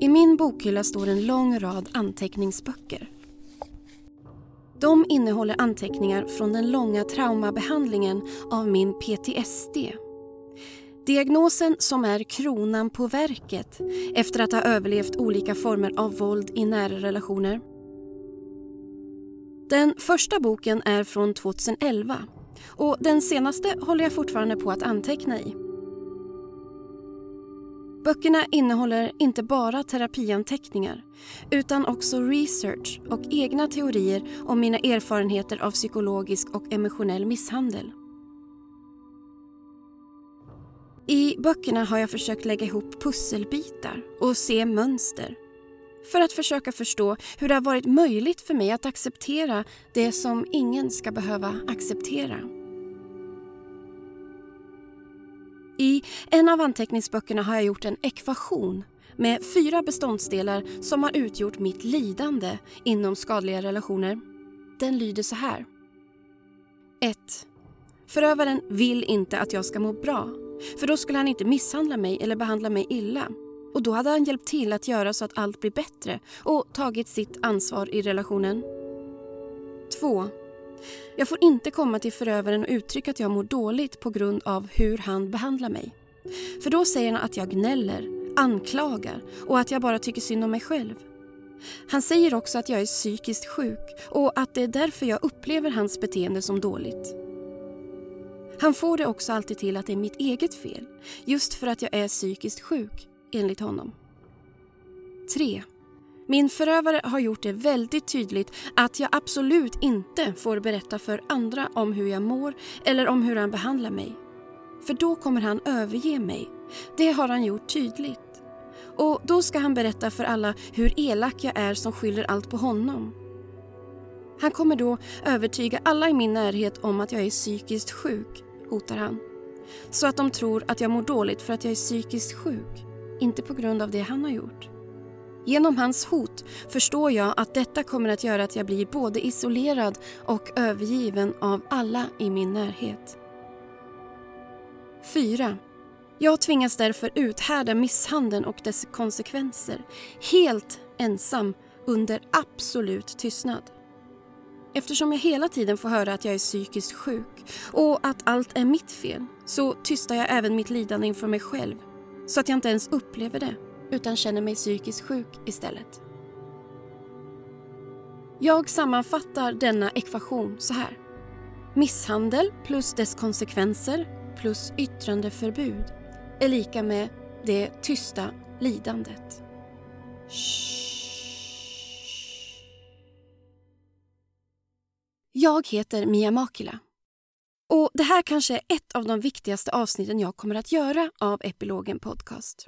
I min bokhylla står en lång rad anteckningsböcker. De innehåller anteckningar från den långa traumabehandlingen av min PTSD. Diagnosen som är kronan på verket efter att ha överlevt olika former av våld i nära relationer. Den första boken är från 2011 och den senaste håller jag fortfarande på att anteckna i. Böckerna innehåller inte bara terapianteckningar utan också research och egna teorier om mina erfarenheter av psykologisk och emotionell misshandel. I böckerna har jag försökt lägga ihop pusselbitar och se mönster för att försöka förstå hur det har varit möjligt för mig att acceptera det som ingen ska behöva acceptera. I en av anteckningsböckerna har jag gjort en ekvation med fyra beståndsdelar som har utgjort mitt lidande inom skadliga relationer. Den lyder så här. 1. Förövaren vill inte att jag ska må bra, för då skulle han inte misshandla mig eller behandla mig illa. Och då hade han hjälpt till att göra så att allt blir bättre och tagit sitt ansvar i relationen. 2. Jag får inte komma till förövaren och uttrycka att jag mår dåligt på grund av hur han behandlar mig. För då säger han att jag gnäller, anklagar och att jag bara tycker synd om mig själv. Han säger också att jag är psykiskt sjuk och att det är därför jag upplever hans beteende som dåligt. Han får det också alltid till att det är mitt eget fel, just för att jag är psykiskt sjuk, enligt honom. 3. Min förövare har gjort det väldigt tydligt att jag absolut inte får berätta för andra om hur jag mår eller om hur han behandlar mig. För då kommer han överge mig. Det har han gjort tydligt. Och då ska han berätta för alla hur elak jag är som skyller allt på honom. Han kommer då övertyga alla i min närhet om att jag är psykiskt sjuk, hotar han. Så att de tror att jag mår dåligt för att jag är psykiskt sjuk, inte på grund av det han har gjort. Genom hans hot förstår jag att detta kommer att göra att jag blir både isolerad och övergiven av alla i min närhet. 4. Jag tvingas därför uthärda misshandeln och dess konsekvenser helt ensam under absolut tystnad. Eftersom jag hela tiden får höra att jag är psykiskt sjuk och att allt är mitt fel så tystar jag även mitt lidande inför mig själv så att jag inte ens upplever det utan känner mig psykiskt sjuk istället. Jag sammanfattar denna ekvation så här. Misshandel plus dess konsekvenser plus yttrandeförbud är lika med det tysta lidandet. Jag heter Mia Makila. Och det här kanske är ett av de viktigaste avsnitten jag kommer att göra av Epilogen Podcast.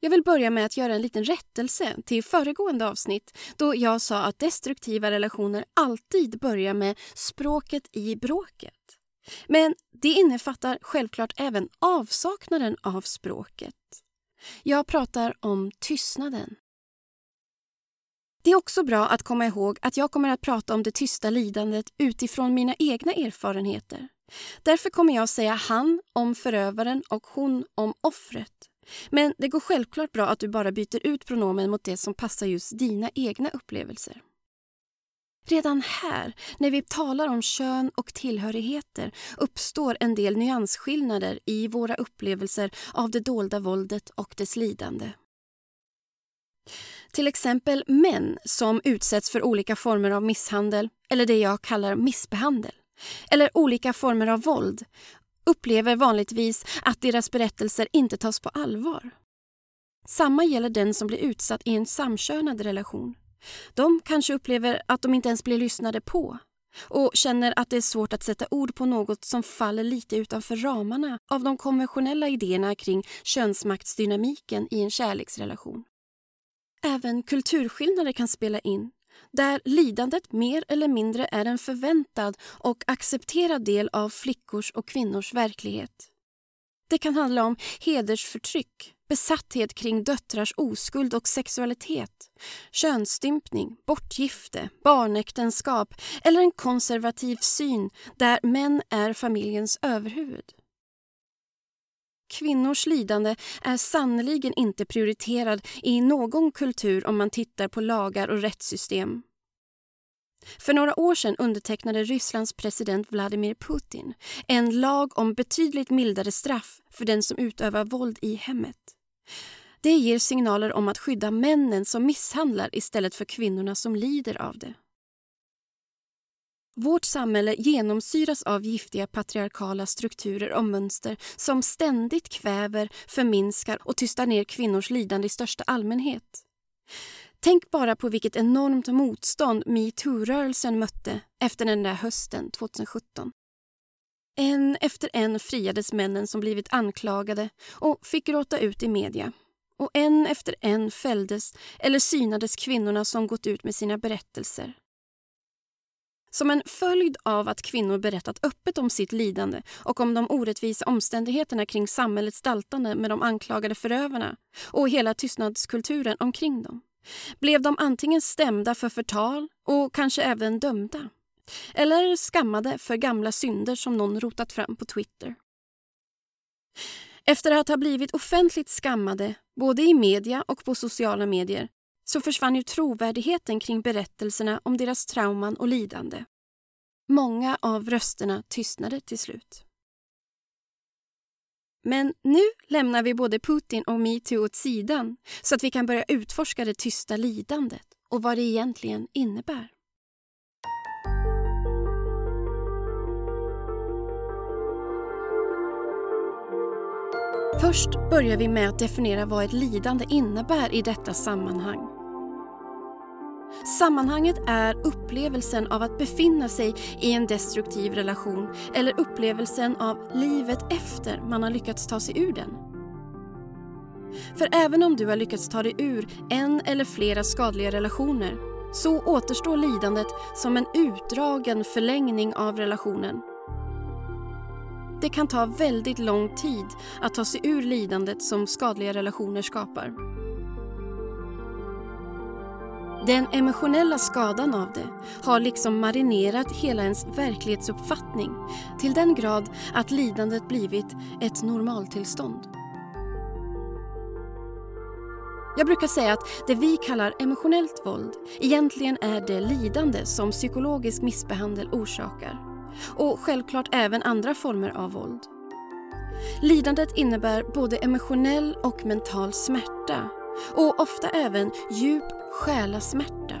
Jag vill börja med att göra en liten rättelse till föregående avsnitt då jag sa att destruktiva relationer alltid börjar med språket i bråket. Men det innefattar självklart även avsaknaden av språket. Jag pratar om tystnaden. Det är också bra att komma ihåg att jag kommer att prata om det tysta lidandet utifrån mina egna erfarenheter. Därför kommer jag säga han om förövaren och hon om offret. Men det går självklart bra att du bara byter ut pronomen mot det som passar just dina egna upplevelser. Redan här, när vi talar om kön och tillhörigheter uppstår en del nyansskillnader i våra upplevelser av det dolda våldet och dess lidande. Till exempel män som utsätts för olika former av misshandel eller det jag kallar missbehandel eller olika former av våld upplever vanligtvis att deras berättelser inte tas på allvar. Samma gäller den som blir utsatt i en samkönad relation. De kanske upplever att de inte ens blir lyssnade på och känner att det är svårt att sätta ord på något som faller lite utanför ramarna av de konventionella idéerna kring könsmaktsdynamiken i en kärleksrelation. Även kulturskillnader kan spela in där lidandet mer eller mindre är en förväntad och accepterad del av flickors och kvinnors verklighet. Det kan handla om hedersförtryck, besatthet kring döttrars oskuld och sexualitet, könsstympning, bortgifte, barnäktenskap eller en konservativ syn där män är familjens överhuvud kvinnors lidande är sannoliken inte prioriterad i någon kultur om man tittar på lagar och rättssystem. För några år sedan undertecknade Rysslands president Vladimir Putin en lag om betydligt mildare straff för den som utövar våld i hemmet. Det ger signaler om att skydda männen som misshandlar istället för kvinnorna som lider av det. Vårt samhälle genomsyras av giftiga patriarkala strukturer och mönster som ständigt kväver, förminskar och tystar ner kvinnors lidande i största allmänhet. Tänk bara på vilket enormt motstånd metoo-rörelsen mötte efter den där hösten 2017. En efter en friades männen som blivit anklagade och fick gråta ut i media. Och en efter en fälldes eller synades kvinnorna som gått ut med sina berättelser. Som en följd av att kvinnor berättat öppet om sitt lidande och om de orättvisa omständigheterna kring samhällets daltande med de anklagade förövarna och hela tystnadskulturen omkring dem blev de antingen stämda för förtal och kanske även dömda eller skammade för gamla synder som någon rotat fram på Twitter. Efter att ha blivit offentligt skammade, både i media och på sociala medier, så försvann ju trovärdigheten kring berättelserna om deras trauman och lidande. Många av rösterna tystnade till slut. Men nu lämnar vi både Putin och metoo åt sidan så att vi kan börja utforska det tysta lidandet och vad det egentligen innebär. Först börjar vi med att definiera vad ett lidande innebär i detta sammanhang. Sammanhanget är upplevelsen av att befinna sig i en destruktiv relation eller upplevelsen av livet efter man har lyckats ta sig ur den. För även om du har lyckats ta dig ur en eller flera skadliga relationer så återstår lidandet som en utdragen förlängning av relationen. Det kan ta väldigt lång tid att ta sig ur lidandet som skadliga relationer skapar. Den emotionella skadan av det har liksom marinerat hela ens verklighetsuppfattning till den grad att lidandet blivit ett normaltillstånd. Jag brukar säga att det vi kallar emotionellt våld egentligen är det lidande som psykologisk missbehandel orsakar. Och självklart även andra former av våld. Lidandet innebär både emotionell och mental smärta och ofta även djup själasmärta.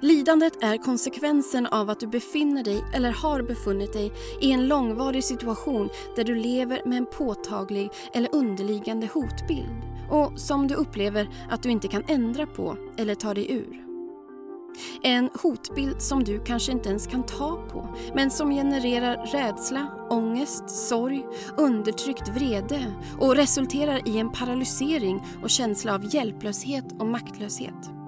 Lidandet är konsekvensen av att du befinner dig eller har befunnit dig i en långvarig situation där du lever med en påtaglig eller underliggande hotbild och som du upplever att du inte kan ändra på eller ta dig ur. En hotbild som du kanske inte ens kan ta på men som genererar rädsla, ångest, sorg, undertryckt vrede och resulterar i en paralysering och känsla av hjälplöshet och maktlöshet.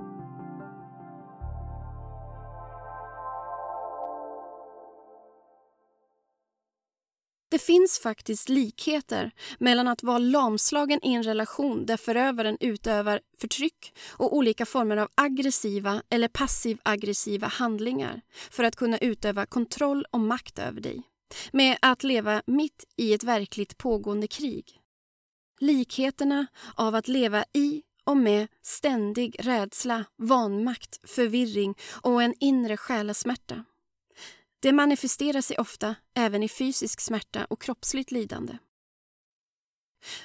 Det finns faktiskt likheter mellan att vara lamslagen i en relation där förövaren utövar förtryck och olika former av aggressiva eller passiv-aggressiva handlingar för att kunna utöva kontroll och makt över dig. Med att leva mitt i ett verkligt pågående krig. Likheterna av att leva i och med ständig rädsla, vanmakt, förvirring och en inre själasmärta. Det manifesterar sig ofta även i fysisk smärta och kroppsligt lidande.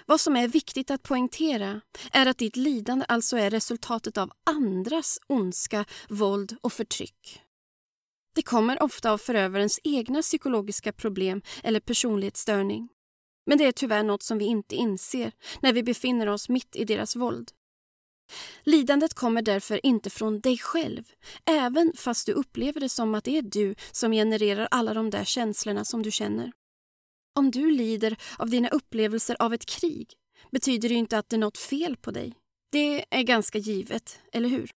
Vad som är viktigt att poängtera är att ditt lidande alltså är resultatet av andras ondska, våld och förtryck. Det kommer ofta av förövarens egna psykologiska problem eller personlighetsstörning. Men det är tyvärr något som vi inte inser när vi befinner oss mitt i deras våld. Lidandet kommer därför inte från dig själv, även fast du upplever det som att det är du som genererar alla de där känslorna som du känner. Om du lider av dina upplevelser av ett krig betyder det inte att det är något fel på dig. Det är ganska givet, eller hur?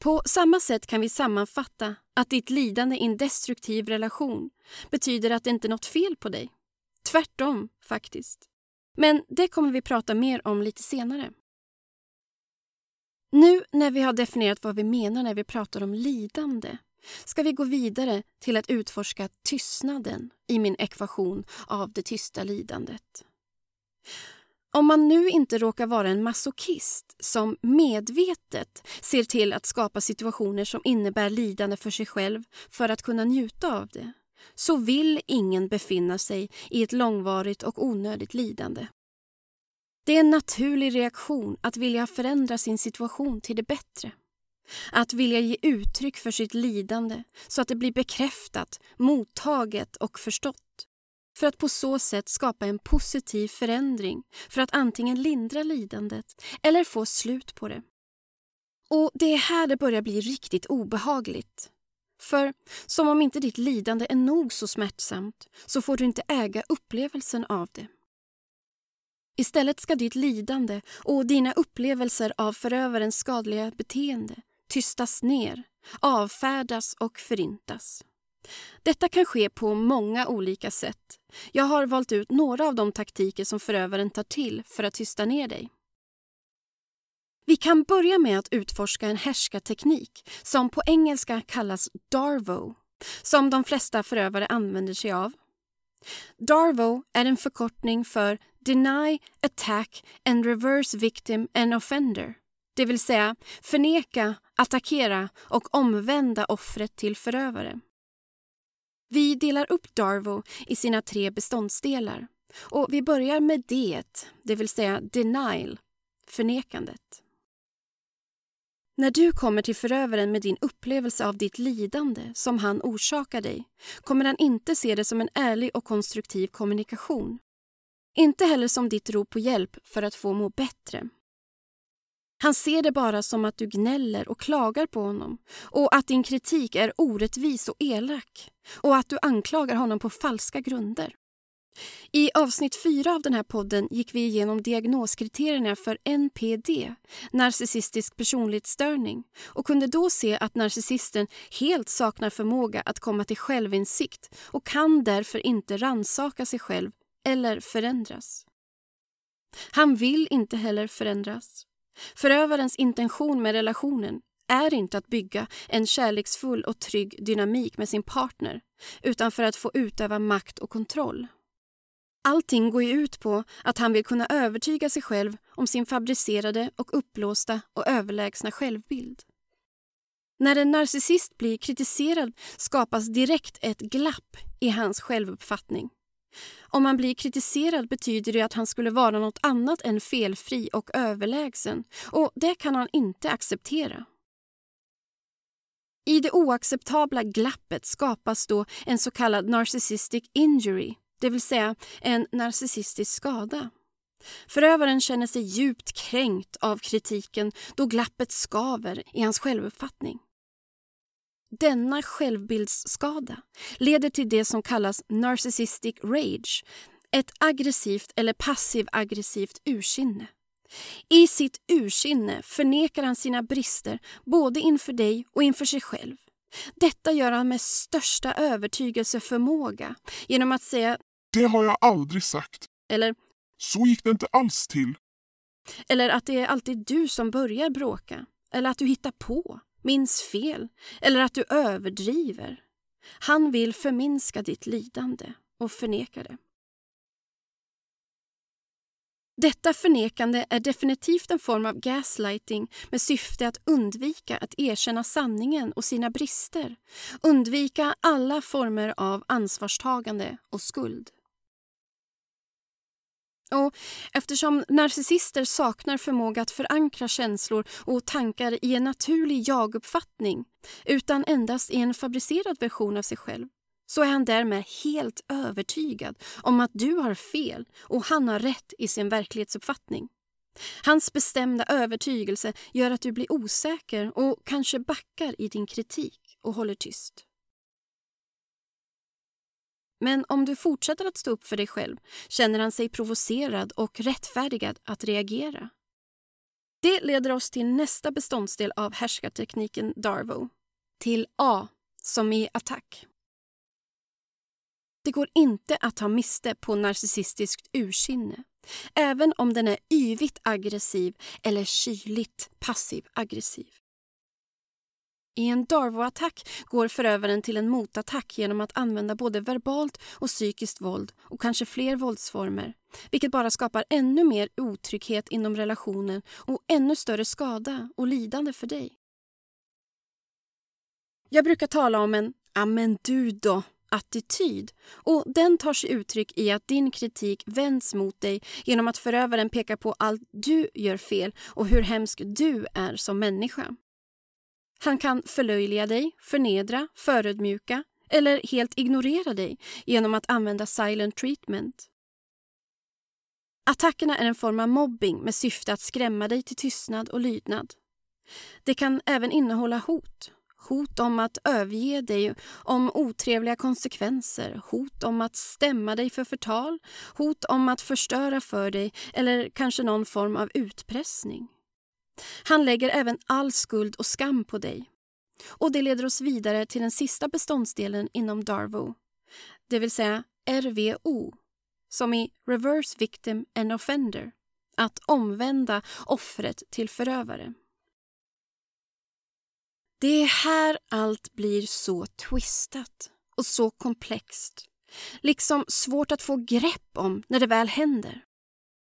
På samma sätt kan vi sammanfatta att ditt lidande i en destruktiv relation betyder att det inte är något fel på dig. Tvärtom, faktiskt. Men det kommer vi prata mer om lite senare. Nu när vi har definierat vad vi menar när vi pratar om lidande ska vi gå vidare till att utforska tystnaden i min ekvation av det tysta lidandet. Om man nu inte råkar vara en masochist som medvetet ser till att skapa situationer som innebär lidande för sig själv för att kunna njuta av det, så vill ingen befinna sig i ett långvarigt och onödigt lidande. Det är en naturlig reaktion att vilja förändra sin situation till det bättre. Att vilja ge uttryck för sitt lidande så att det blir bekräftat, mottaget och förstått. För att på så sätt skapa en positiv förändring för att antingen lindra lidandet eller få slut på det. Och det är här det börjar bli riktigt obehagligt. För som om inte ditt lidande är nog så smärtsamt så får du inte äga upplevelsen av det. Istället ska ditt lidande och dina upplevelser av förövarens skadliga beteende tystas ner, avfärdas och förintas. Detta kan ske på många olika sätt. Jag har valt ut några av de taktiker som förövaren tar till för att tysta ner dig. Vi kan börja med att utforska en härskarteknik som på engelska kallas Darvo, som de flesta förövare använder sig av. Darvo är en förkortning för Deny, Attack and Reverse Victim and Offender, det vill säga förneka, attackera och omvända offret till förövare. Vi delar upp Darvo i sina tre beståndsdelar och vi börjar med det, det vill säga denial, förnekandet. När du kommer till förövaren med din upplevelse av ditt lidande som han orsakar dig kommer han inte se det som en ärlig och konstruktiv kommunikation. Inte heller som ditt rop på hjälp för att få må bättre. Han ser det bara som att du gnäller och klagar på honom och att din kritik är orättvis och elak och att du anklagar honom på falska grunder. I avsnitt fyra av den här podden gick vi igenom diagnoskriterierna för NPD, narcissistisk personlighetsstörning och kunde då se att narcissisten helt saknar förmåga att komma till självinsikt och kan därför inte ransaka sig själv eller förändras. Han vill inte heller förändras. Förövarens intention med relationen är inte att bygga en kärleksfull och trygg dynamik med sin partner utan för att få utöva makt och kontroll. Allting går ju ut på att han vill kunna övertyga sig själv om sin fabricerade och uppblåsta och överlägsna självbild. När en narcissist blir kritiserad skapas direkt ett glapp i hans självuppfattning. Om han blir kritiserad betyder det att han skulle vara något annat än felfri och överlägsen och det kan han inte acceptera. I det oacceptabla glappet skapas då en så kallad narcissistic injury, det vill säga en narcissistisk skada. Förövaren känner sig djupt kränkt av kritiken då glappet skaver i hans självuppfattning. Denna självbildsskada leder till det som kallas narcissistic rage, ett aggressivt eller passiv-aggressivt ursinne. I sitt ursinne förnekar han sina brister både inför dig och inför sig själv. Detta gör han med största övertygelseförmåga genom att säga Det har jag aldrig sagt. Eller Så gick det inte alls till. Eller att det är alltid du som börjar bråka. Eller att du hittar på minns fel eller att du överdriver. Han vill förminska ditt lidande och förneka det. Detta förnekande är definitivt en form av gaslighting med syfte att undvika att erkänna sanningen och sina brister. Undvika alla former av ansvarstagande och skuld. Och eftersom narcissister saknar förmåga att förankra känslor och tankar i en naturlig jaguppfattning utan endast i en fabricerad version av sig själv så är han därmed helt övertygad om att du har fel och han har rätt i sin verklighetsuppfattning. Hans bestämda övertygelse gör att du blir osäker och kanske backar i din kritik och håller tyst. Men om du fortsätter att stå upp för dig själv känner han sig provocerad och rättfärdigad att reagera. Det leder oss till nästa beståndsdel av härskartekniken Darvo. Till A, som i attack. Det går inte att ta miste på narcissistiskt ursinne även om den är yvigt aggressiv eller kyligt passiv aggressiv. I en Darvo-attack går förövaren till en motattack genom att använda både verbalt och psykiskt våld och kanske fler våldsformer, vilket bara skapar ännu mer otrygghet inom relationen och ännu större skada och lidande för dig. Jag brukar tala om en ”amen du då” attityd och den tar sig uttryck i att din kritik vänds mot dig genom att förövaren pekar på allt du gör fel och hur hemsk du är som människa. Han kan förlöjliga dig, förnedra, förödmjuka eller helt ignorera dig genom att använda silent treatment. Attackerna är en form av mobbing med syfte att skrämma dig till tystnad och lydnad. Det kan även innehålla hot. Hot om att överge dig, om otrevliga konsekvenser, hot om att stämma dig för förtal, hot om att förstöra för dig eller kanske någon form av utpressning. Han lägger även all skuld och skam på dig. Och det leder oss vidare till den sista beståndsdelen inom Darvo, det vill säga RVO, som i Reverse Victim and Offender, att omvända offret till förövare. Det är här allt blir så twistat och så komplext. Liksom svårt att få grepp om när det väl händer.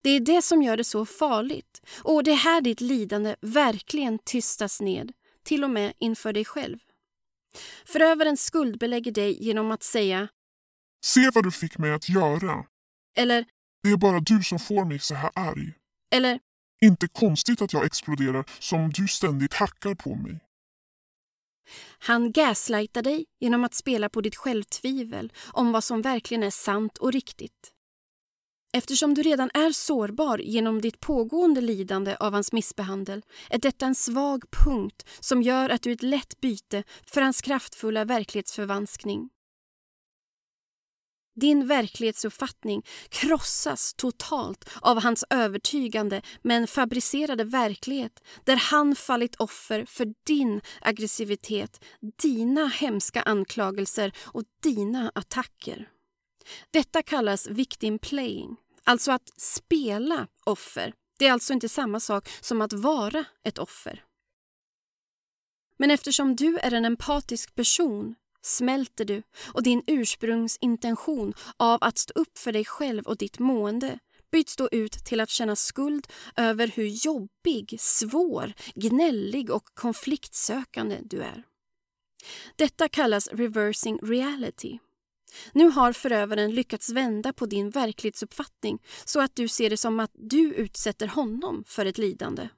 Det är det som gör det så farligt och det är här ditt lidande verkligen tystas ned, till och med inför dig själv. Förövaren skuldbelägger dig genom att säga Se vad du fick mig att göra. Eller Det är bara du som får mig så här arg. Eller Inte konstigt att jag exploderar som du ständigt hackar på mig. Han gaslightar dig genom att spela på ditt självtvivel om vad som verkligen är sant och riktigt. Eftersom du redan är sårbar genom ditt pågående lidande av hans missbehandel är detta en svag punkt som gör att du är ett lätt byte för hans kraftfulla verklighetsförvanskning. Din verklighetsuppfattning krossas totalt av hans övertygande men fabricerade verklighet där han fallit offer för din aggressivitet, dina hemska anklagelser och dina attacker. Detta kallas victim playing, alltså att spela offer. Det är alltså inte samma sak som att vara ett offer. Men eftersom du är en empatisk person smälter du och din ursprungsintention av att stå upp för dig själv och ditt mående byts då ut till att känna skuld över hur jobbig, svår, gnällig och konfliktsökande du är. Detta kallas reversing reality. Nu har förövaren lyckats vända på din verklighetsuppfattning så att du ser det som att du utsätter honom för ett lidande.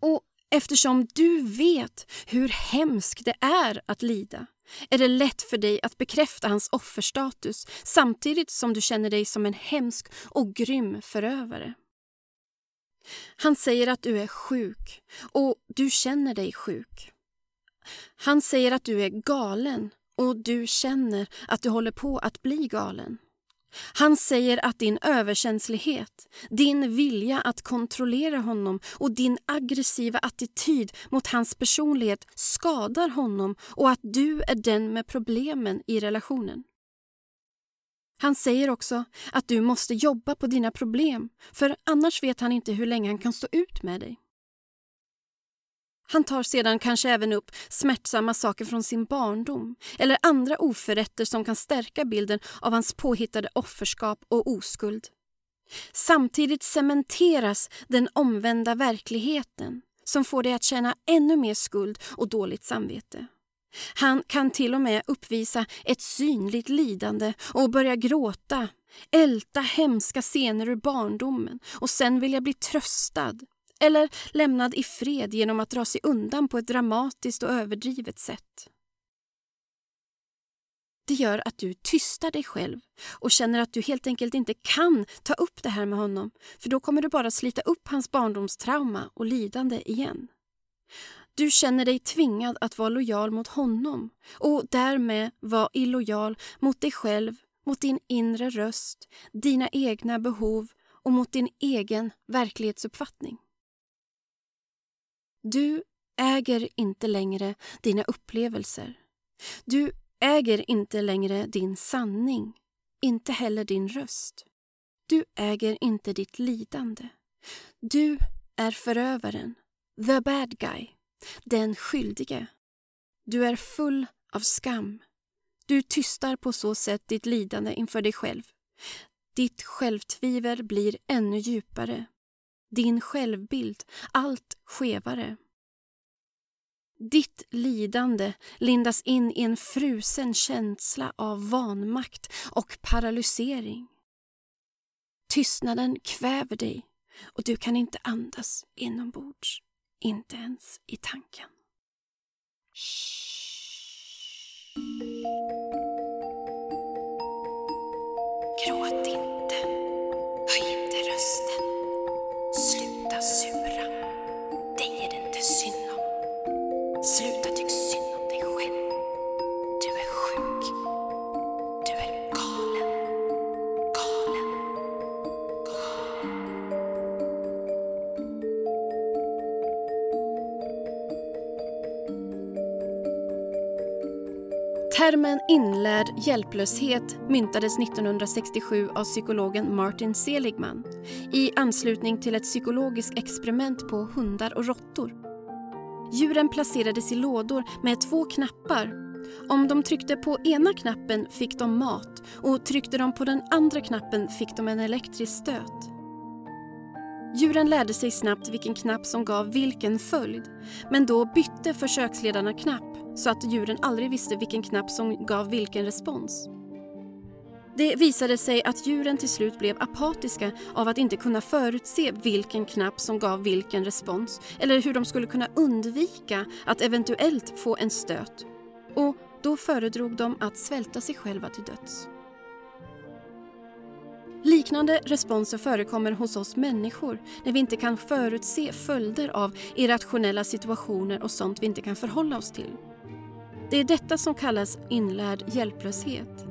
Och Eftersom du vet hur hemskt det är att lida är det lätt för dig att bekräfta hans offerstatus samtidigt som du känner dig som en hemsk och grym förövare. Han säger att du är sjuk och du känner dig sjuk. Han säger att du är galen och du känner att du håller på att bli galen. Han säger att din överkänslighet, din vilja att kontrollera honom och din aggressiva attityd mot hans personlighet skadar honom och att du är den med problemen i relationen. Han säger också att du måste jobba på dina problem för annars vet han inte hur länge han kan stå ut med dig. Han tar sedan kanske även upp smärtsamma saker från sin barndom eller andra oförrätter som kan stärka bilden av hans påhittade offerskap och oskuld. Samtidigt cementeras den omvända verkligheten som får dig att känna ännu mer skuld och dåligt samvete. Han kan till och med uppvisa ett synligt lidande och börja gråta, älta hemska scener ur barndomen och sen vilja bli tröstad eller lämnad i fred genom att dra sig undan på ett dramatiskt och överdrivet sätt. Det gör att du tystar dig själv och känner att du helt enkelt inte kan ta upp det här med honom för då kommer du bara slita upp hans barndomstrauma och lidande igen. Du känner dig tvingad att vara lojal mot honom och därmed vara illojal mot dig själv, mot din inre röst, dina egna behov och mot din egen verklighetsuppfattning. Du äger inte längre dina upplevelser. Du äger inte längre din sanning, inte heller din röst. Du äger inte ditt lidande. Du är förövaren, the bad guy, Den skyldige. Du är full av skam. Du tystar på så sätt ditt lidande inför dig själv. Ditt självtvivel blir ännu djupare. Din självbild allt skevare. Ditt lidande lindas in i en frusen känsla av vanmakt och paralysering. Tystnaden kväver dig och du kan inte andas inombords, inte ens i tanken. Shh. Termen inlärd hjälplöshet myntades 1967 av psykologen Martin Seligman i anslutning till ett psykologiskt experiment på hundar och råttor. Djuren placerades i lådor med två knappar. Om de tryckte på ena knappen fick de mat och tryckte de på den andra knappen fick de en elektrisk stöt. Djuren lärde sig snabbt vilken knapp som gav vilken följd men då bytte försöksledarna knapp så att djuren aldrig visste vilken knapp som gav vilken respons. Det visade sig att djuren till slut blev apatiska av att inte kunna förutse vilken knapp som gav vilken respons eller hur de skulle kunna undvika att eventuellt få en stöt. Och då föredrog de att svälta sig själva till döds. Liknande responser förekommer hos oss människor när vi inte kan förutse följder av irrationella situationer och sånt vi inte kan förhålla oss till. Det är detta som kallas inlärd hjälplöshet.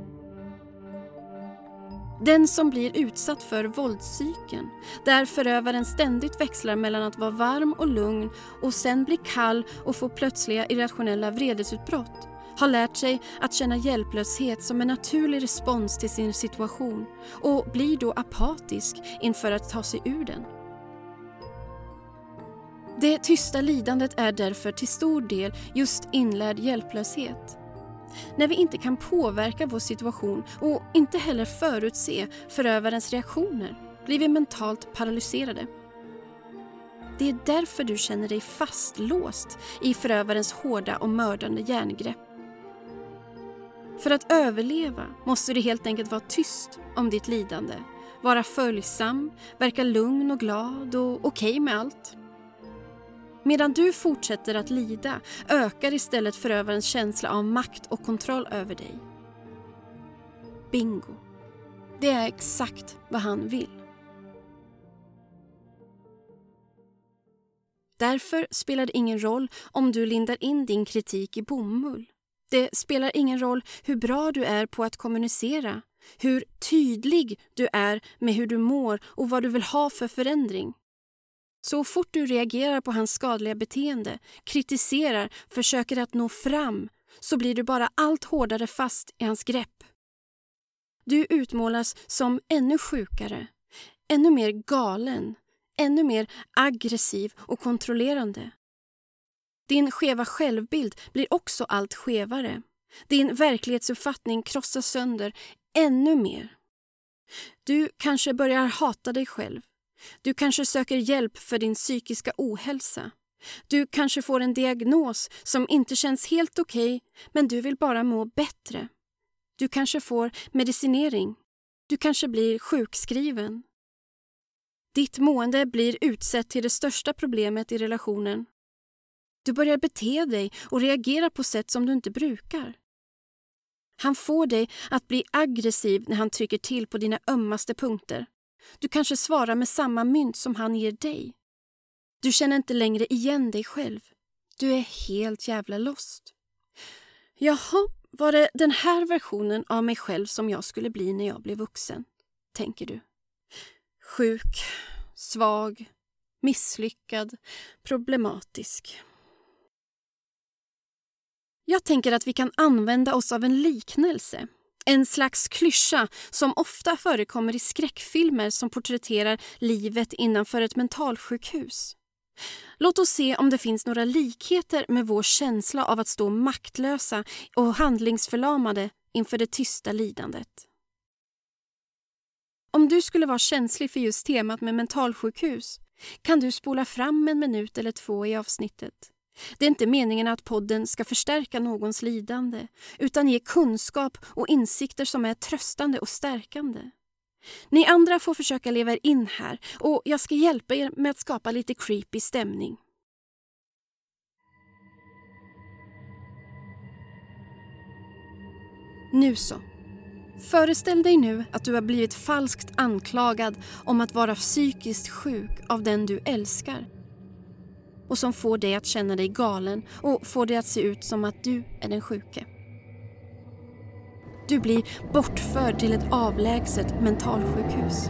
Den som blir utsatt för våldscykeln, där förövaren ständigt växlar mellan att vara varm och lugn och sen bli kall och få plötsliga irrationella vredesutbrott, har lärt sig att känna hjälplöshet som en naturlig respons till sin situation och blir då apatisk inför att ta sig ur den. Det tysta lidandet är därför till stor del just inlärd hjälplöshet. När vi inte kan påverka vår situation och inte heller förutse förövarens reaktioner blir vi mentalt paralyserade. Det är därför du känner dig fastlåst i förövarens hårda och mördande järngrepp. För att överleva måste du helt enkelt vara tyst om ditt lidande, vara följsam, verka lugn och glad och okej okay med allt. Medan du fortsätter att lida ökar istället förövarens känsla av makt och kontroll över dig. Bingo. Det är exakt vad han vill. Därför spelar det ingen roll om du lindar in din kritik i bomull. Det spelar ingen roll hur bra du är på att kommunicera, hur tydlig du är med hur du mår och vad du vill ha för förändring. Så fort du reagerar på hans skadliga beteende, kritiserar, försöker att nå fram så blir du bara allt hårdare fast i hans grepp. Du utmålas som ännu sjukare, ännu mer galen, ännu mer aggressiv och kontrollerande. Din skeva självbild blir också allt skevare. Din verklighetsuppfattning krossas sönder ännu mer. Du kanske börjar hata dig själv. Du kanske söker hjälp för din psykiska ohälsa. Du kanske får en diagnos som inte känns helt okej, okay, men du vill bara må bättre. Du kanske får medicinering. Du kanske blir sjukskriven. Ditt mående blir utsett till det största problemet i relationen. Du börjar bete dig och reagera på sätt som du inte brukar. Han får dig att bli aggressiv när han trycker till på dina ömmaste punkter. Du kanske svarar med samma mynt som han ger dig. Du känner inte längre igen dig själv. Du är helt jävla lost. Jaha, var det den här versionen av mig själv som jag skulle bli när jag blev vuxen? Tänker du. Sjuk, svag, misslyckad, problematisk. Jag tänker att vi kan använda oss av en liknelse en slags klyscha som ofta förekommer i skräckfilmer som porträtterar livet innanför ett mentalsjukhus. Låt oss se om det finns några likheter med vår känsla av att stå maktlösa och handlingsförlamade inför det tysta lidandet. Om du skulle vara känslig för just temat med mentalsjukhus kan du spola fram en minut eller två i avsnittet. Det är inte meningen att podden ska förstärka någons lidande utan ge kunskap och insikter som är tröstande och stärkande. Ni andra får försöka leva er in här och jag ska hjälpa er med att skapa lite creepy stämning. Nu så. Föreställ dig nu att du har blivit falskt anklagad om att vara psykiskt sjuk av den du älskar och som får dig att känna dig galen och får dig att se ut som att du är den sjuke. Du blir bortförd till ett avlägset mentalsjukhus.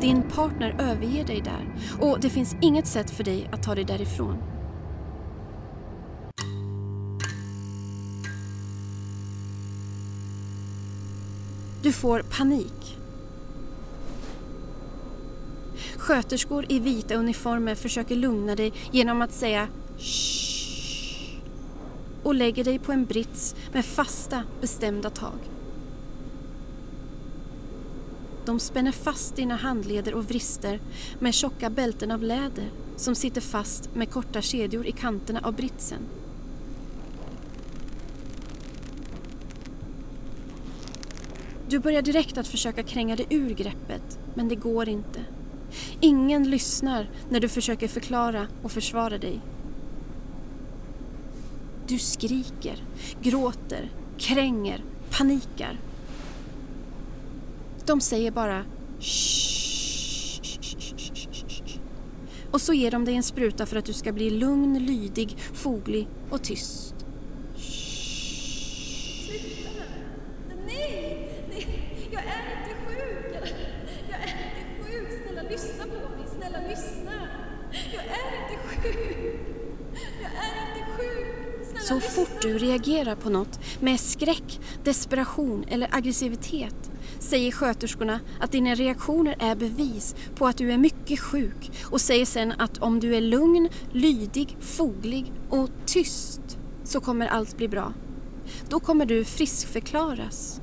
Din partner överger dig där och det finns inget sätt för dig att ta dig därifrån. Du får panik. Sköterskor i vita uniformer försöker lugna dig genom att säga Shh och lägger dig på en brits med fasta, bestämda tag. De spänner fast dina handleder och vrister med tjocka bälten av läder som sitter fast med korta kedjor i kanterna av britsen. Du börjar direkt att försöka kränga dig ur greppet, men det går inte. Ingen lyssnar när du försöker förklara och försvara dig. Du skriker, gråter, kränger, panikar. De säger bara och så ger de dig en spruta för att du ska bli lugn, lydig, foglig och tyst. Så fort du reagerar på något med skräck, desperation eller aggressivitet säger sköterskorna att dina reaktioner är bevis på att du är mycket sjuk och säger sen att om du är lugn, lydig, foglig och tyst så kommer allt bli bra. Då kommer du friskförklaras.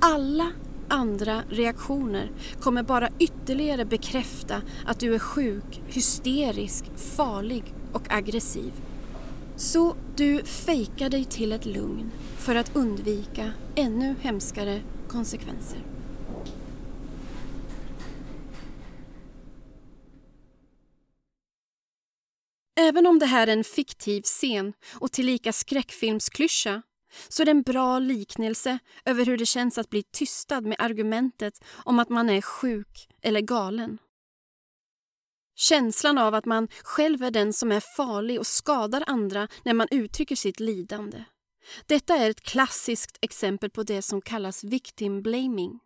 Alla andra reaktioner kommer bara ytterligare bekräfta att du är sjuk, hysterisk, farlig och aggressiv. Så du fejkar dig till ett lugn för att undvika ännu hemskare konsekvenser. Även om det här är en fiktiv scen och tillika skräckfilmsklyscha så är det en bra liknelse över hur det känns att bli tystad med argumentet om att man är sjuk eller galen. Känslan av att man själv är den som är farlig och skadar andra när man uttrycker sitt lidande. Detta är ett klassiskt exempel på det som kallas victim blaming.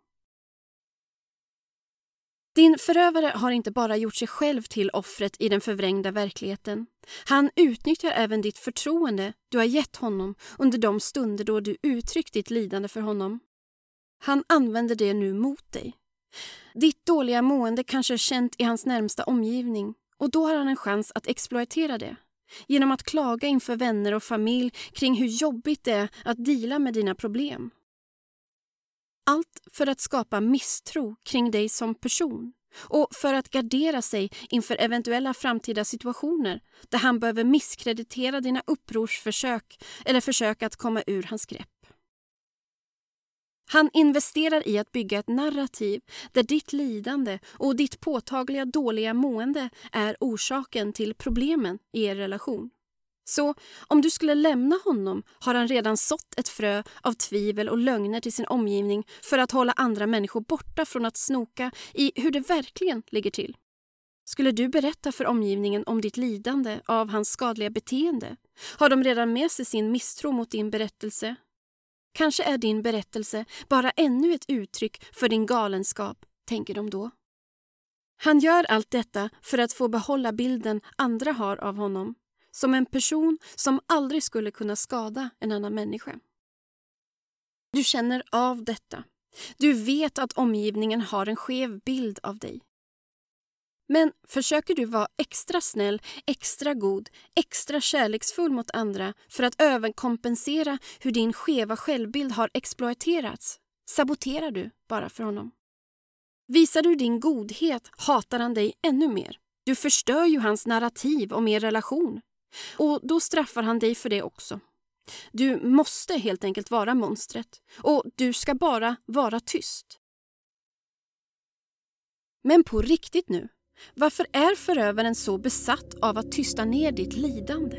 Din förövare har inte bara gjort sig själv till offret i den förvrängda verkligheten. Han utnyttjar även ditt förtroende du har gett honom under de stunder då du uttryckt ditt lidande för honom. Han använder det nu mot dig. Ditt dåliga mående kanske är känt i hans närmsta omgivning och då har han en chans att exploatera det genom att klaga inför vänner och familj kring hur jobbigt det är att dela med dina problem. Allt för att skapa misstro kring dig som person och för att gardera sig inför eventuella framtida situationer där han behöver misskreditera dina upprorsförsök eller försök att komma ur hans grepp. Han investerar i att bygga ett narrativ där ditt lidande och ditt påtagliga dåliga mående är orsaken till problemen i er relation. Så om du skulle lämna honom har han redan sått ett frö av tvivel och lögner till sin omgivning för att hålla andra människor borta från att snoka i hur det verkligen ligger till. Skulle du berätta för omgivningen om ditt lidande av hans skadliga beteende har de redan med sig sin misstro mot din berättelse Kanske är din berättelse bara ännu ett uttryck för din galenskap, tänker de då. Han gör allt detta för att få behålla bilden andra har av honom som en person som aldrig skulle kunna skada en annan människa. Du känner av detta. Du vet att omgivningen har en skev bild av dig. Men försöker du vara extra snäll, extra god, extra kärleksfull mot andra för att överkompensera hur din skeva självbild har exploaterats saboterar du bara för honom. Visar du din godhet hatar han dig ännu mer. Du förstör ju hans narrativ om er relation. Och då straffar han dig för det också. Du måste helt enkelt vara monstret och du ska bara vara tyst. Men på riktigt nu, varför är förövaren så besatt av att tysta ner ditt lidande?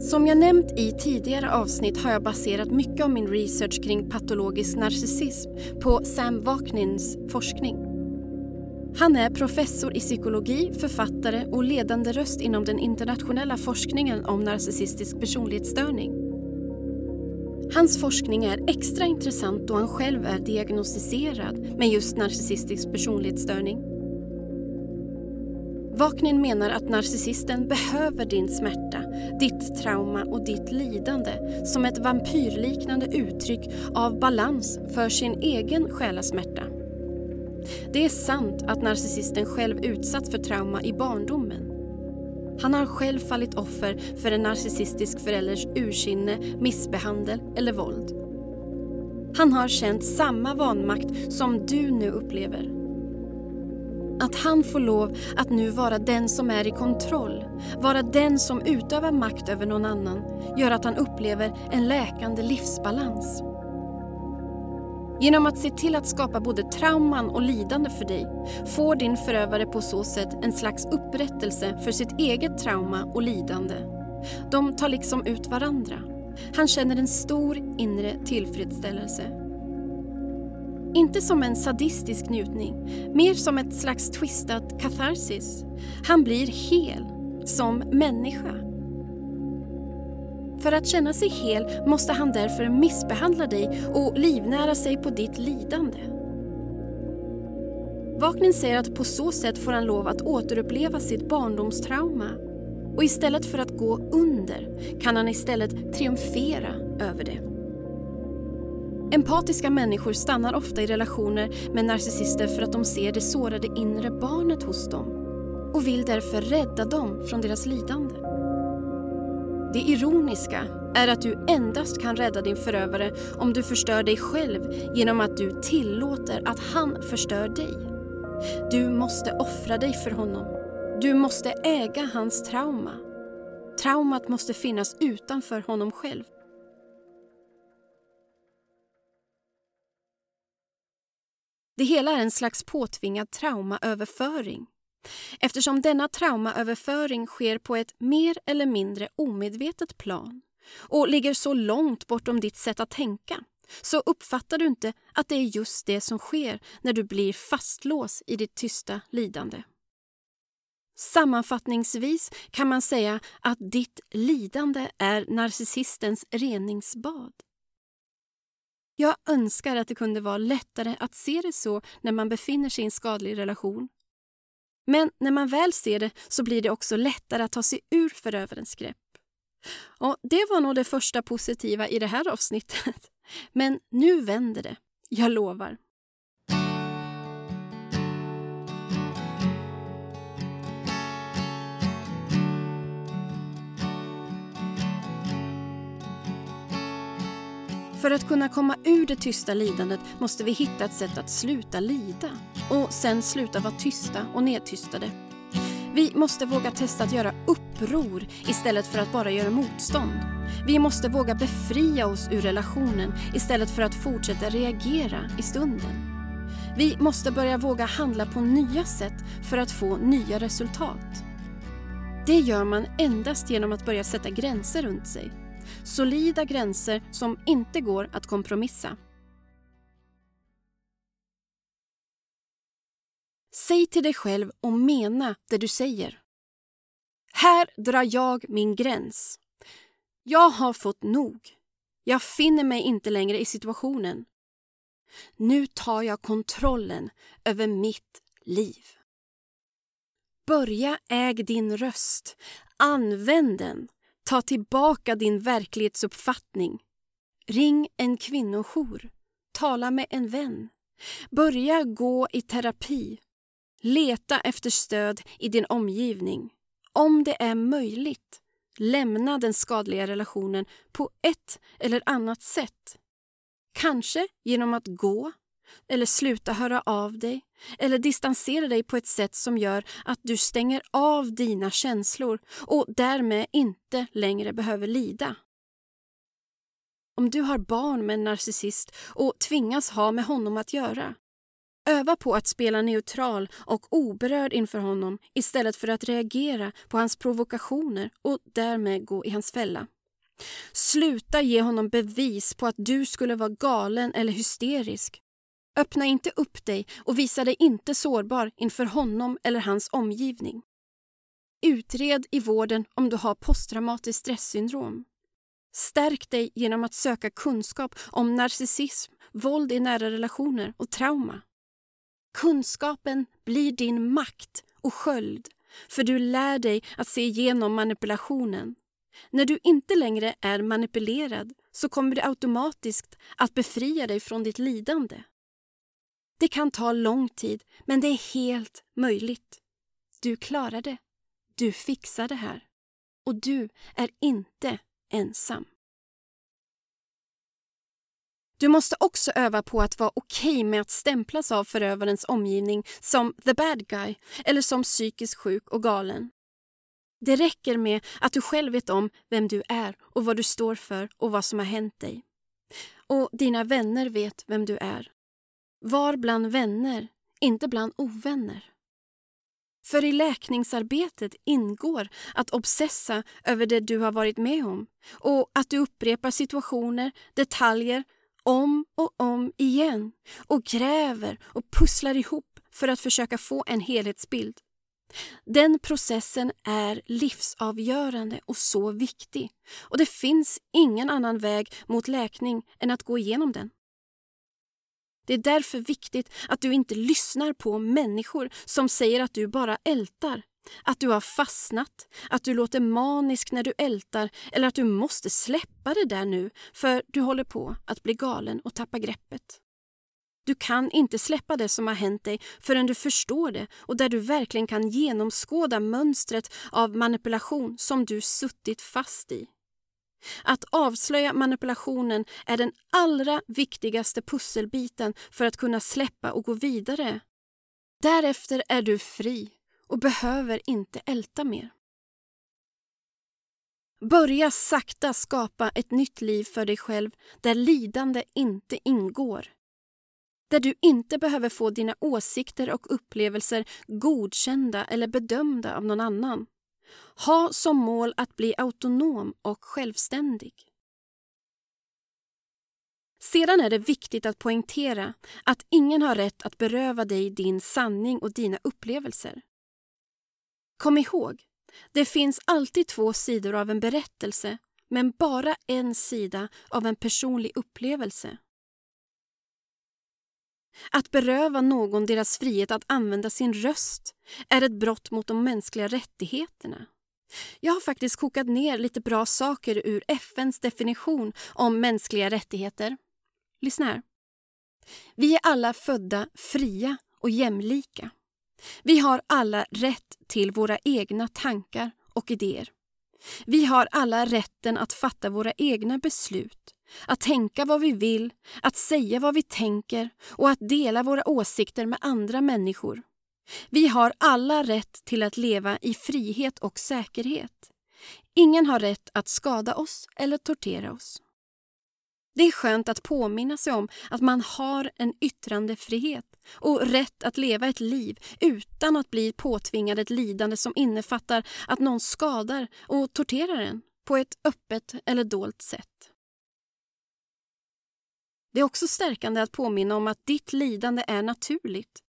Som jag nämnt i tidigare avsnitt har jag baserat mycket av min research kring patologisk narcissism på Sam Vaknins forskning. Han är professor i psykologi, författare och ledande röst inom den internationella forskningen om narcissistisk personlighetsstörning. Hans forskning är extra intressant då han själv är diagnostiserad med just narcissistisk personlighetsstörning. Vaknin menar att narcissisten behöver din smärta, ditt trauma och ditt lidande som ett vampyrliknande uttryck av balans för sin egen själasmärta. Det är sant att narcissisten själv utsatts för trauma i barndomen. Han har själv fallit offer för en narcissistisk förälders ursinne, missbehandel eller våld. Han har känt samma vanmakt som du nu upplever. Att han får lov att nu vara den som är i kontroll, vara den som utövar makt över någon annan, gör att han upplever en läkande livsbalans. Genom att se till att skapa både trauman och lidande för dig får din förövare på så sätt en slags upprättelse för sitt eget trauma och lidande. De tar liksom ut varandra. Han känner en stor inre tillfredsställelse. Inte som en sadistisk njutning, mer som ett slags twistat katharsis. Han blir hel, som människa. För att känna sig hel måste han därför missbehandla dig och livnära sig på ditt lidande. Vaknin säger att på så sätt får han lov att återuppleva sitt barndomstrauma och istället för att gå under kan han istället triumfera över det. Empatiska människor stannar ofta i relationer med narcissister för att de ser det sårade inre barnet hos dem och vill därför rädda dem från deras lidande. Det ironiska är att du endast kan rädda din förövare om du förstör dig själv genom att du tillåter att han förstör dig. Du måste offra dig för honom. Du måste äga hans trauma. Traumat måste finnas utanför honom själv. Det hela är en slags påtvingad traumaöverföring. Eftersom denna traumaöverföring sker på ett mer eller mindre omedvetet plan och ligger så långt bortom ditt sätt att tänka så uppfattar du inte att det är just det som sker när du blir fastlåst i ditt tysta lidande. Sammanfattningsvis kan man säga att ditt lidande är narcissistens reningsbad. Jag önskar att det kunde vara lättare att se det så när man befinner sig i en skadlig relation. Men när man väl ser det så blir det också lättare att ta sig ur förövarens grepp. Och det var nog det första positiva i det här avsnittet. Men nu vänder det, jag lovar. För att kunna komma ur det tysta lidandet måste vi hitta ett sätt att sluta lida och sen sluta vara tysta och nedtystade. Vi måste våga testa att göra uppror istället för att bara göra motstånd. Vi måste våga befria oss ur relationen istället för att fortsätta reagera i stunden. Vi måste börja våga handla på nya sätt för att få nya resultat. Det gör man endast genom att börja sätta gränser runt sig Solida gränser som inte går att kompromissa. Säg till dig själv och mena det du säger. Här drar jag min gräns. Jag har fått nog. Jag finner mig inte längre i situationen. Nu tar jag kontrollen över mitt liv. Börja äg din röst. Använd den. Ta tillbaka din verklighetsuppfattning. Ring en kvinnojour. Tala med en vän. Börja gå i terapi. Leta efter stöd i din omgivning. Om det är möjligt, lämna den skadliga relationen på ett eller annat sätt. Kanske genom att gå, eller sluta höra av dig eller distansera dig på ett sätt som gör att du stänger av dina känslor och därmed inte längre behöver lida. Om du har barn med en narcissist och tvingas ha med honom att göra, öva på att spela neutral och oberörd inför honom istället för att reagera på hans provokationer och därmed gå i hans fälla. Sluta ge honom bevis på att du skulle vara galen eller hysterisk Öppna inte upp dig och visa dig inte sårbar inför honom eller hans omgivning. Utred i vården om du har posttraumatiskt stresssyndrom. Stärk dig genom att söka kunskap om narcissism, våld i nära relationer och trauma. Kunskapen blir din makt och sköld för du lär dig att se igenom manipulationen. När du inte längre är manipulerad så kommer det automatiskt att befria dig från ditt lidande. Det kan ta lång tid, men det är helt möjligt. Du klarar det. Du fixar det här. Och du är inte ensam. Du måste också öva på att vara okej okay med att stämplas av förövarens omgivning som the bad guy eller som psykiskt sjuk och galen. Det räcker med att du själv vet om vem du är och vad du står för och vad som har hänt dig. Och dina vänner vet vem du är. Var bland vänner, inte bland ovänner. För i läkningsarbetet ingår att obsessa över det du har varit med om och att du upprepar situationer, detaljer om och om igen och gräver och pusslar ihop för att försöka få en helhetsbild. Den processen är livsavgörande och så viktig och det finns ingen annan väg mot läkning än att gå igenom den. Det är därför viktigt att du inte lyssnar på människor som säger att du bara ältar. Att du har fastnat, att du låter manisk när du ältar eller att du måste släppa det där nu för du håller på att bli galen och tappa greppet. Du kan inte släppa det som har hänt dig förrän du förstår det och där du verkligen kan genomskåda mönstret av manipulation som du suttit fast i. Att avslöja manipulationen är den allra viktigaste pusselbiten för att kunna släppa och gå vidare. Därefter är du fri och behöver inte älta mer. Börja sakta skapa ett nytt liv för dig själv där lidande inte ingår. Där du inte behöver få dina åsikter och upplevelser godkända eller bedömda av någon annan. Ha som mål att bli autonom och självständig. Sedan är det viktigt att poängtera att ingen har rätt att beröva dig din sanning och dina upplevelser. Kom ihåg, det finns alltid två sidor av en berättelse men bara en sida av en personlig upplevelse. Att beröva någon deras frihet att använda sin röst är ett brott mot de mänskliga rättigheterna. Jag har faktiskt kokat ner lite bra saker ur FNs definition om mänskliga rättigheter. Lyssna här. Vi är alla födda fria och jämlika. Vi har alla rätt till våra egna tankar och idéer. Vi har alla rätten att fatta våra egna beslut att tänka vad vi vill, att säga vad vi tänker och att dela våra åsikter med andra människor. Vi har alla rätt till att leva i frihet och säkerhet. Ingen har rätt att skada oss eller tortera oss. Det är skönt att påminna sig om att man har en yttrandefrihet och rätt att leva ett liv utan att bli påtvingad ett lidande som innefattar att någon skadar och torterar en på ett öppet eller dolt sätt. Det är också stärkande att påminna om att ditt lidande är naturligt.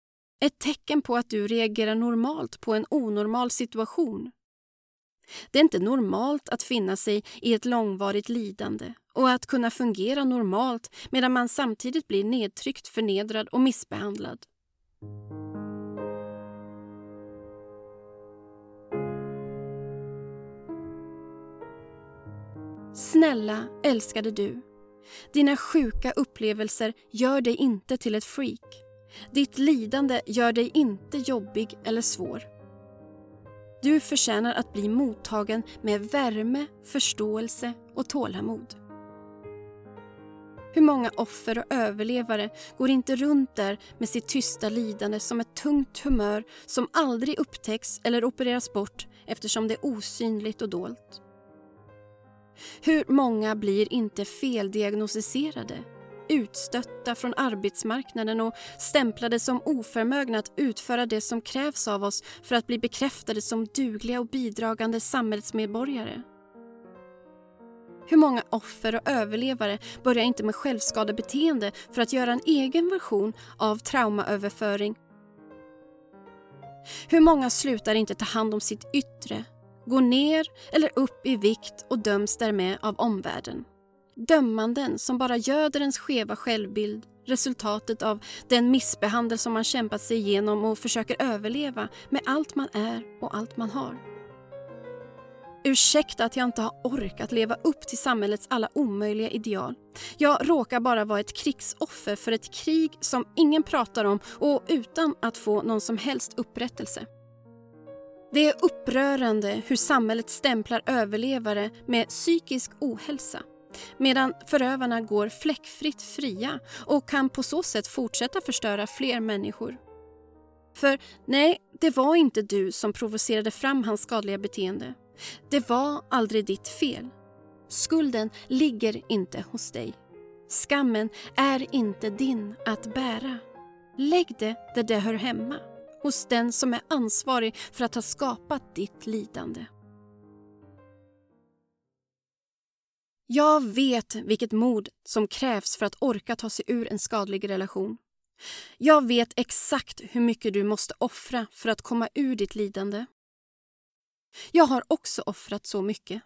Ett tecken på att du reagerar normalt på en onormal situation. Det är inte normalt att finna sig i ett långvarigt lidande och att kunna fungera normalt medan man samtidigt blir nedtryckt, förnedrad och missbehandlad. Snälla, älskade du. Dina sjuka upplevelser gör dig inte till ett freak. Ditt lidande gör dig inte jobbig eller svår. Du förtjänar att bli mottagen med värme, förståelse och tålamod. Hur många offer och överlevare går inte runt där med sitt tysta lidande som ett tungt humör som aldrig upptäcks eller opereras bort eftersom det är osynligt och dolt? Hur många blir inte feldiagnostiserade, utstötta från arbetsmarknaden och stämplade som oförmögna att utföra det som krävs av oss för att bli bekräftade som dugliga och bidragande samhällsmedborgare? Hur många offer och överlevare börjar inte med självskadebeteende för att göra en egen version av traumaöverföring? Hur många slutar inte ta hand om sitt yttre, går ner eller upp i vikt och döms därmed av omvärlden? Dömanden som bara göder ens skeva självbild, resultatet av den missbehandel som man kämpat sig igenom och försöker överleva med allt man är och allt man har. Ursäkta att jag inte har orkat leva upp till samhällets alla omöjliga ideal. Jag råkar bara vara ett krigsoffer för ett krig som ingen pratar om och utan att få någon som helst upprättelse. Det är upprörande hur samhället stämplar överlevare med psykisk ohälsa medan förövarna går fläckfritt fria och kan på så sätt fortsätta förstöra fler människor. För nej, det var inte du som provocerade fram hans skadliga beteende. Det var aldrig ditt fel. Skulden ligger inte hos dig. Skammen är inte din att bära. Lägg det där det hör hemma, hos den som är ansvarig för att ha skapat ditt lidande. Jag vet vilket mod som krävs för att orka ta sig ur en skadlig relation. Jag vet exakt hur mycket du måste offra för att komma ur ditt lidande. Jag har också offrat så mycket.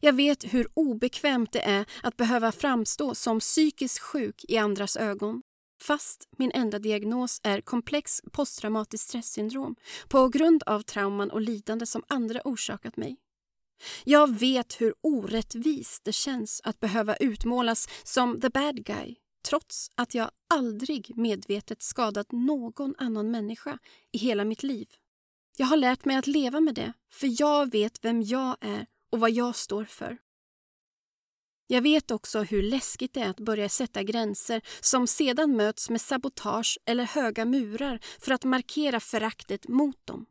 Jag vet hur obekvämt det är att behöva framstå som psykiskt sjuk i andras ögon fast min enda diagnos är komplex posttraumatiskt stresssyndrom på grund av trauman och lidande som andra orsakat mig. Jag vet hur orättvist det känns att behöva utmålas som the bad guy trots att jag aldrig medvetet skadat någon annan människa i hela mitt liv. Jag har lärt mig att leva med det, för jag vet vem jag är och vad jag står för. Jag vet också hur läskigt det är att börja sätta gränser som sedan möts med sabotage eller höga murar för att markera föraktet mot dem.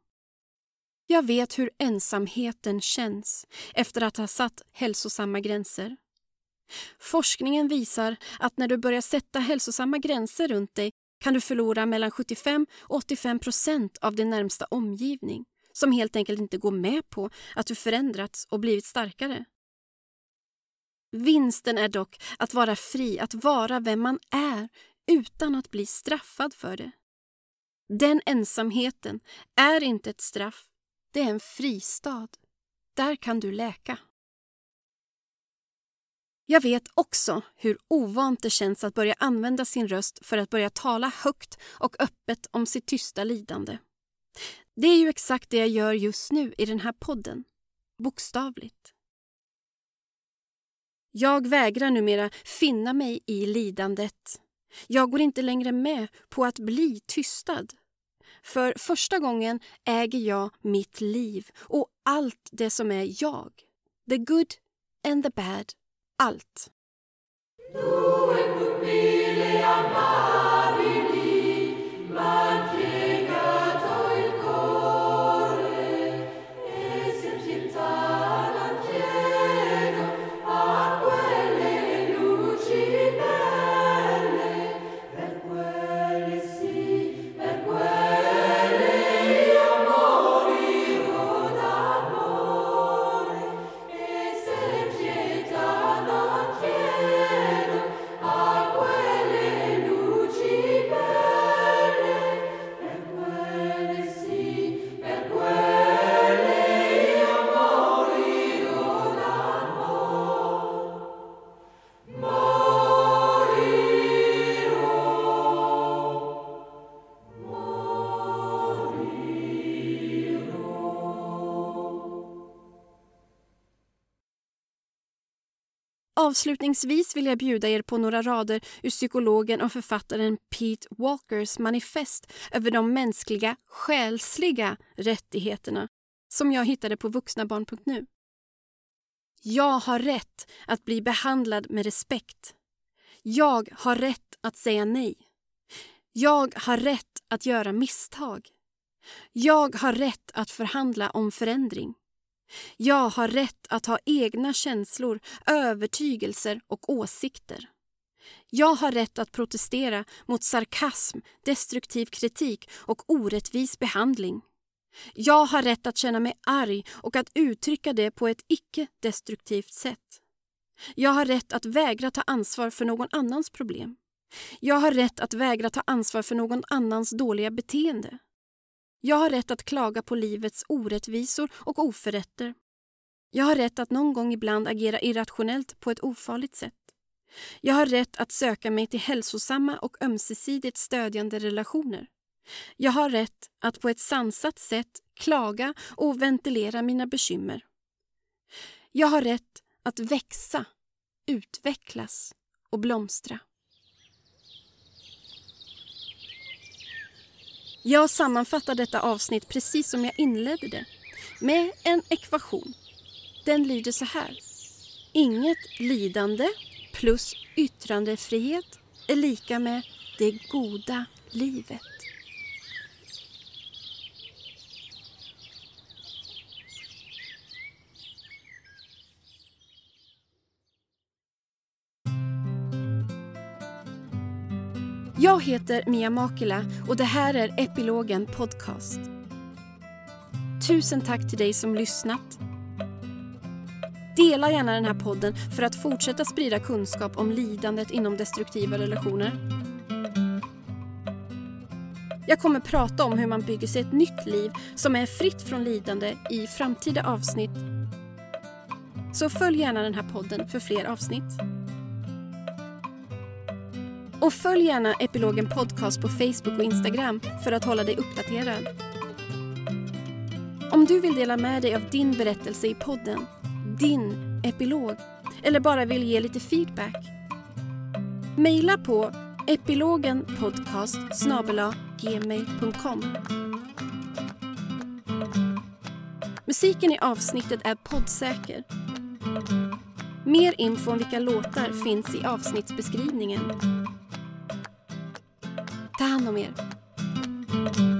Jag vet hur ensamheten känns efter att ha satt hälsosamma gränser. Forskningen visar att när du börjar sätta hälsosamma gränser runt dig kan du förlora mellan 75 och 85 procent av din närmsta omgivning som helt enkelt inte går med på att du förändrats och blivit starkare. Vinsten är dock att vara fri, att vara vem man är utan att bli straffad för det. Den ensamheten är inte ett straff, det är en fristad. Där kan du läka. Jag vet också hur ovant det känns att börja använda sin röst för att börja tala högt och öppet om sitt tysta lidande. Det är ju exakt det jag gör just nu i den här podden. Bokstavligt. Jag vägrar numera finna mig i lidandet. Jag går inte längre med på att bli tystad. För första gången äger jag mitt liv och allt det som är jag. The good and the bad allt. Avslutningsvis vill jag bjuda er på några rader ur psykologen och författaren Pete Walkers manifest över de mänskliga, själsliga rättigheterna som jag hittade på vuxnabarn.nu. Jag har rätt att bli behandlad med respekt. Jag har rätt att säga nej. Jag har rätt att göra misstag. Jag har rätt att förhandla om förändring. Jag har rätt att ha egna känslor, övertygelser och åsikter. Jag har rätt att protestera mot sarkasm, destruktiv kritik och orättvis behandling. Jag har rätt att känna mig arg och att uttrycka det på ett icke-destruktivt sätt. Jag har rätt att vägra ta ansvar för någon annans problem. Jag har rätt att vägra ta ansvar för någon annans dåliga beteende. Jag har rätt att klaga på livets orättvisor och oförrätter. Jag har rätt att någon gång ibland agera irrationellt på ett ofarligt sätt. Jag har rätt att söka mig till hälsosamma och ömsesidigt stödjande relationer. Jag har rätt att på ett sansat sätt klaga och ventilera mina bekymmer. Jag har rätt att växa, utvecklas och blomstra. Jag sammanfattar detta avsnitt precis som jag inledde det, med en ekvation. Den lyder så här. Inget lidande plus yttrandefrihet är lika med det goda livet. Jag heter Mia Makila och det här är Epilogen Podcast. Tusen tack till dig som lyssnat. Dela gärna den här podden för att fortsätta sprida kunskap om lidandet inom destruktiva relationer. Jag kommer prata om hur man bygger sig ett nytt liv som är fritt från lidande i framtida avsnitt. Så följ gärna den här podden för fler avsnitt. Och följ gärna Epilogen Podcast på Facebook och Instagram för att hålla dig uppdaterad. Om du vill dela med dig av din berättelse i podden, din epilog, eller bara vill ge lite feedback. Mejla på epilogenpodcast gmail.com Musiken i avsnittet är poddsäker. Mer info om vilka låtar finns i avsnittsbeskrivningen. Ta.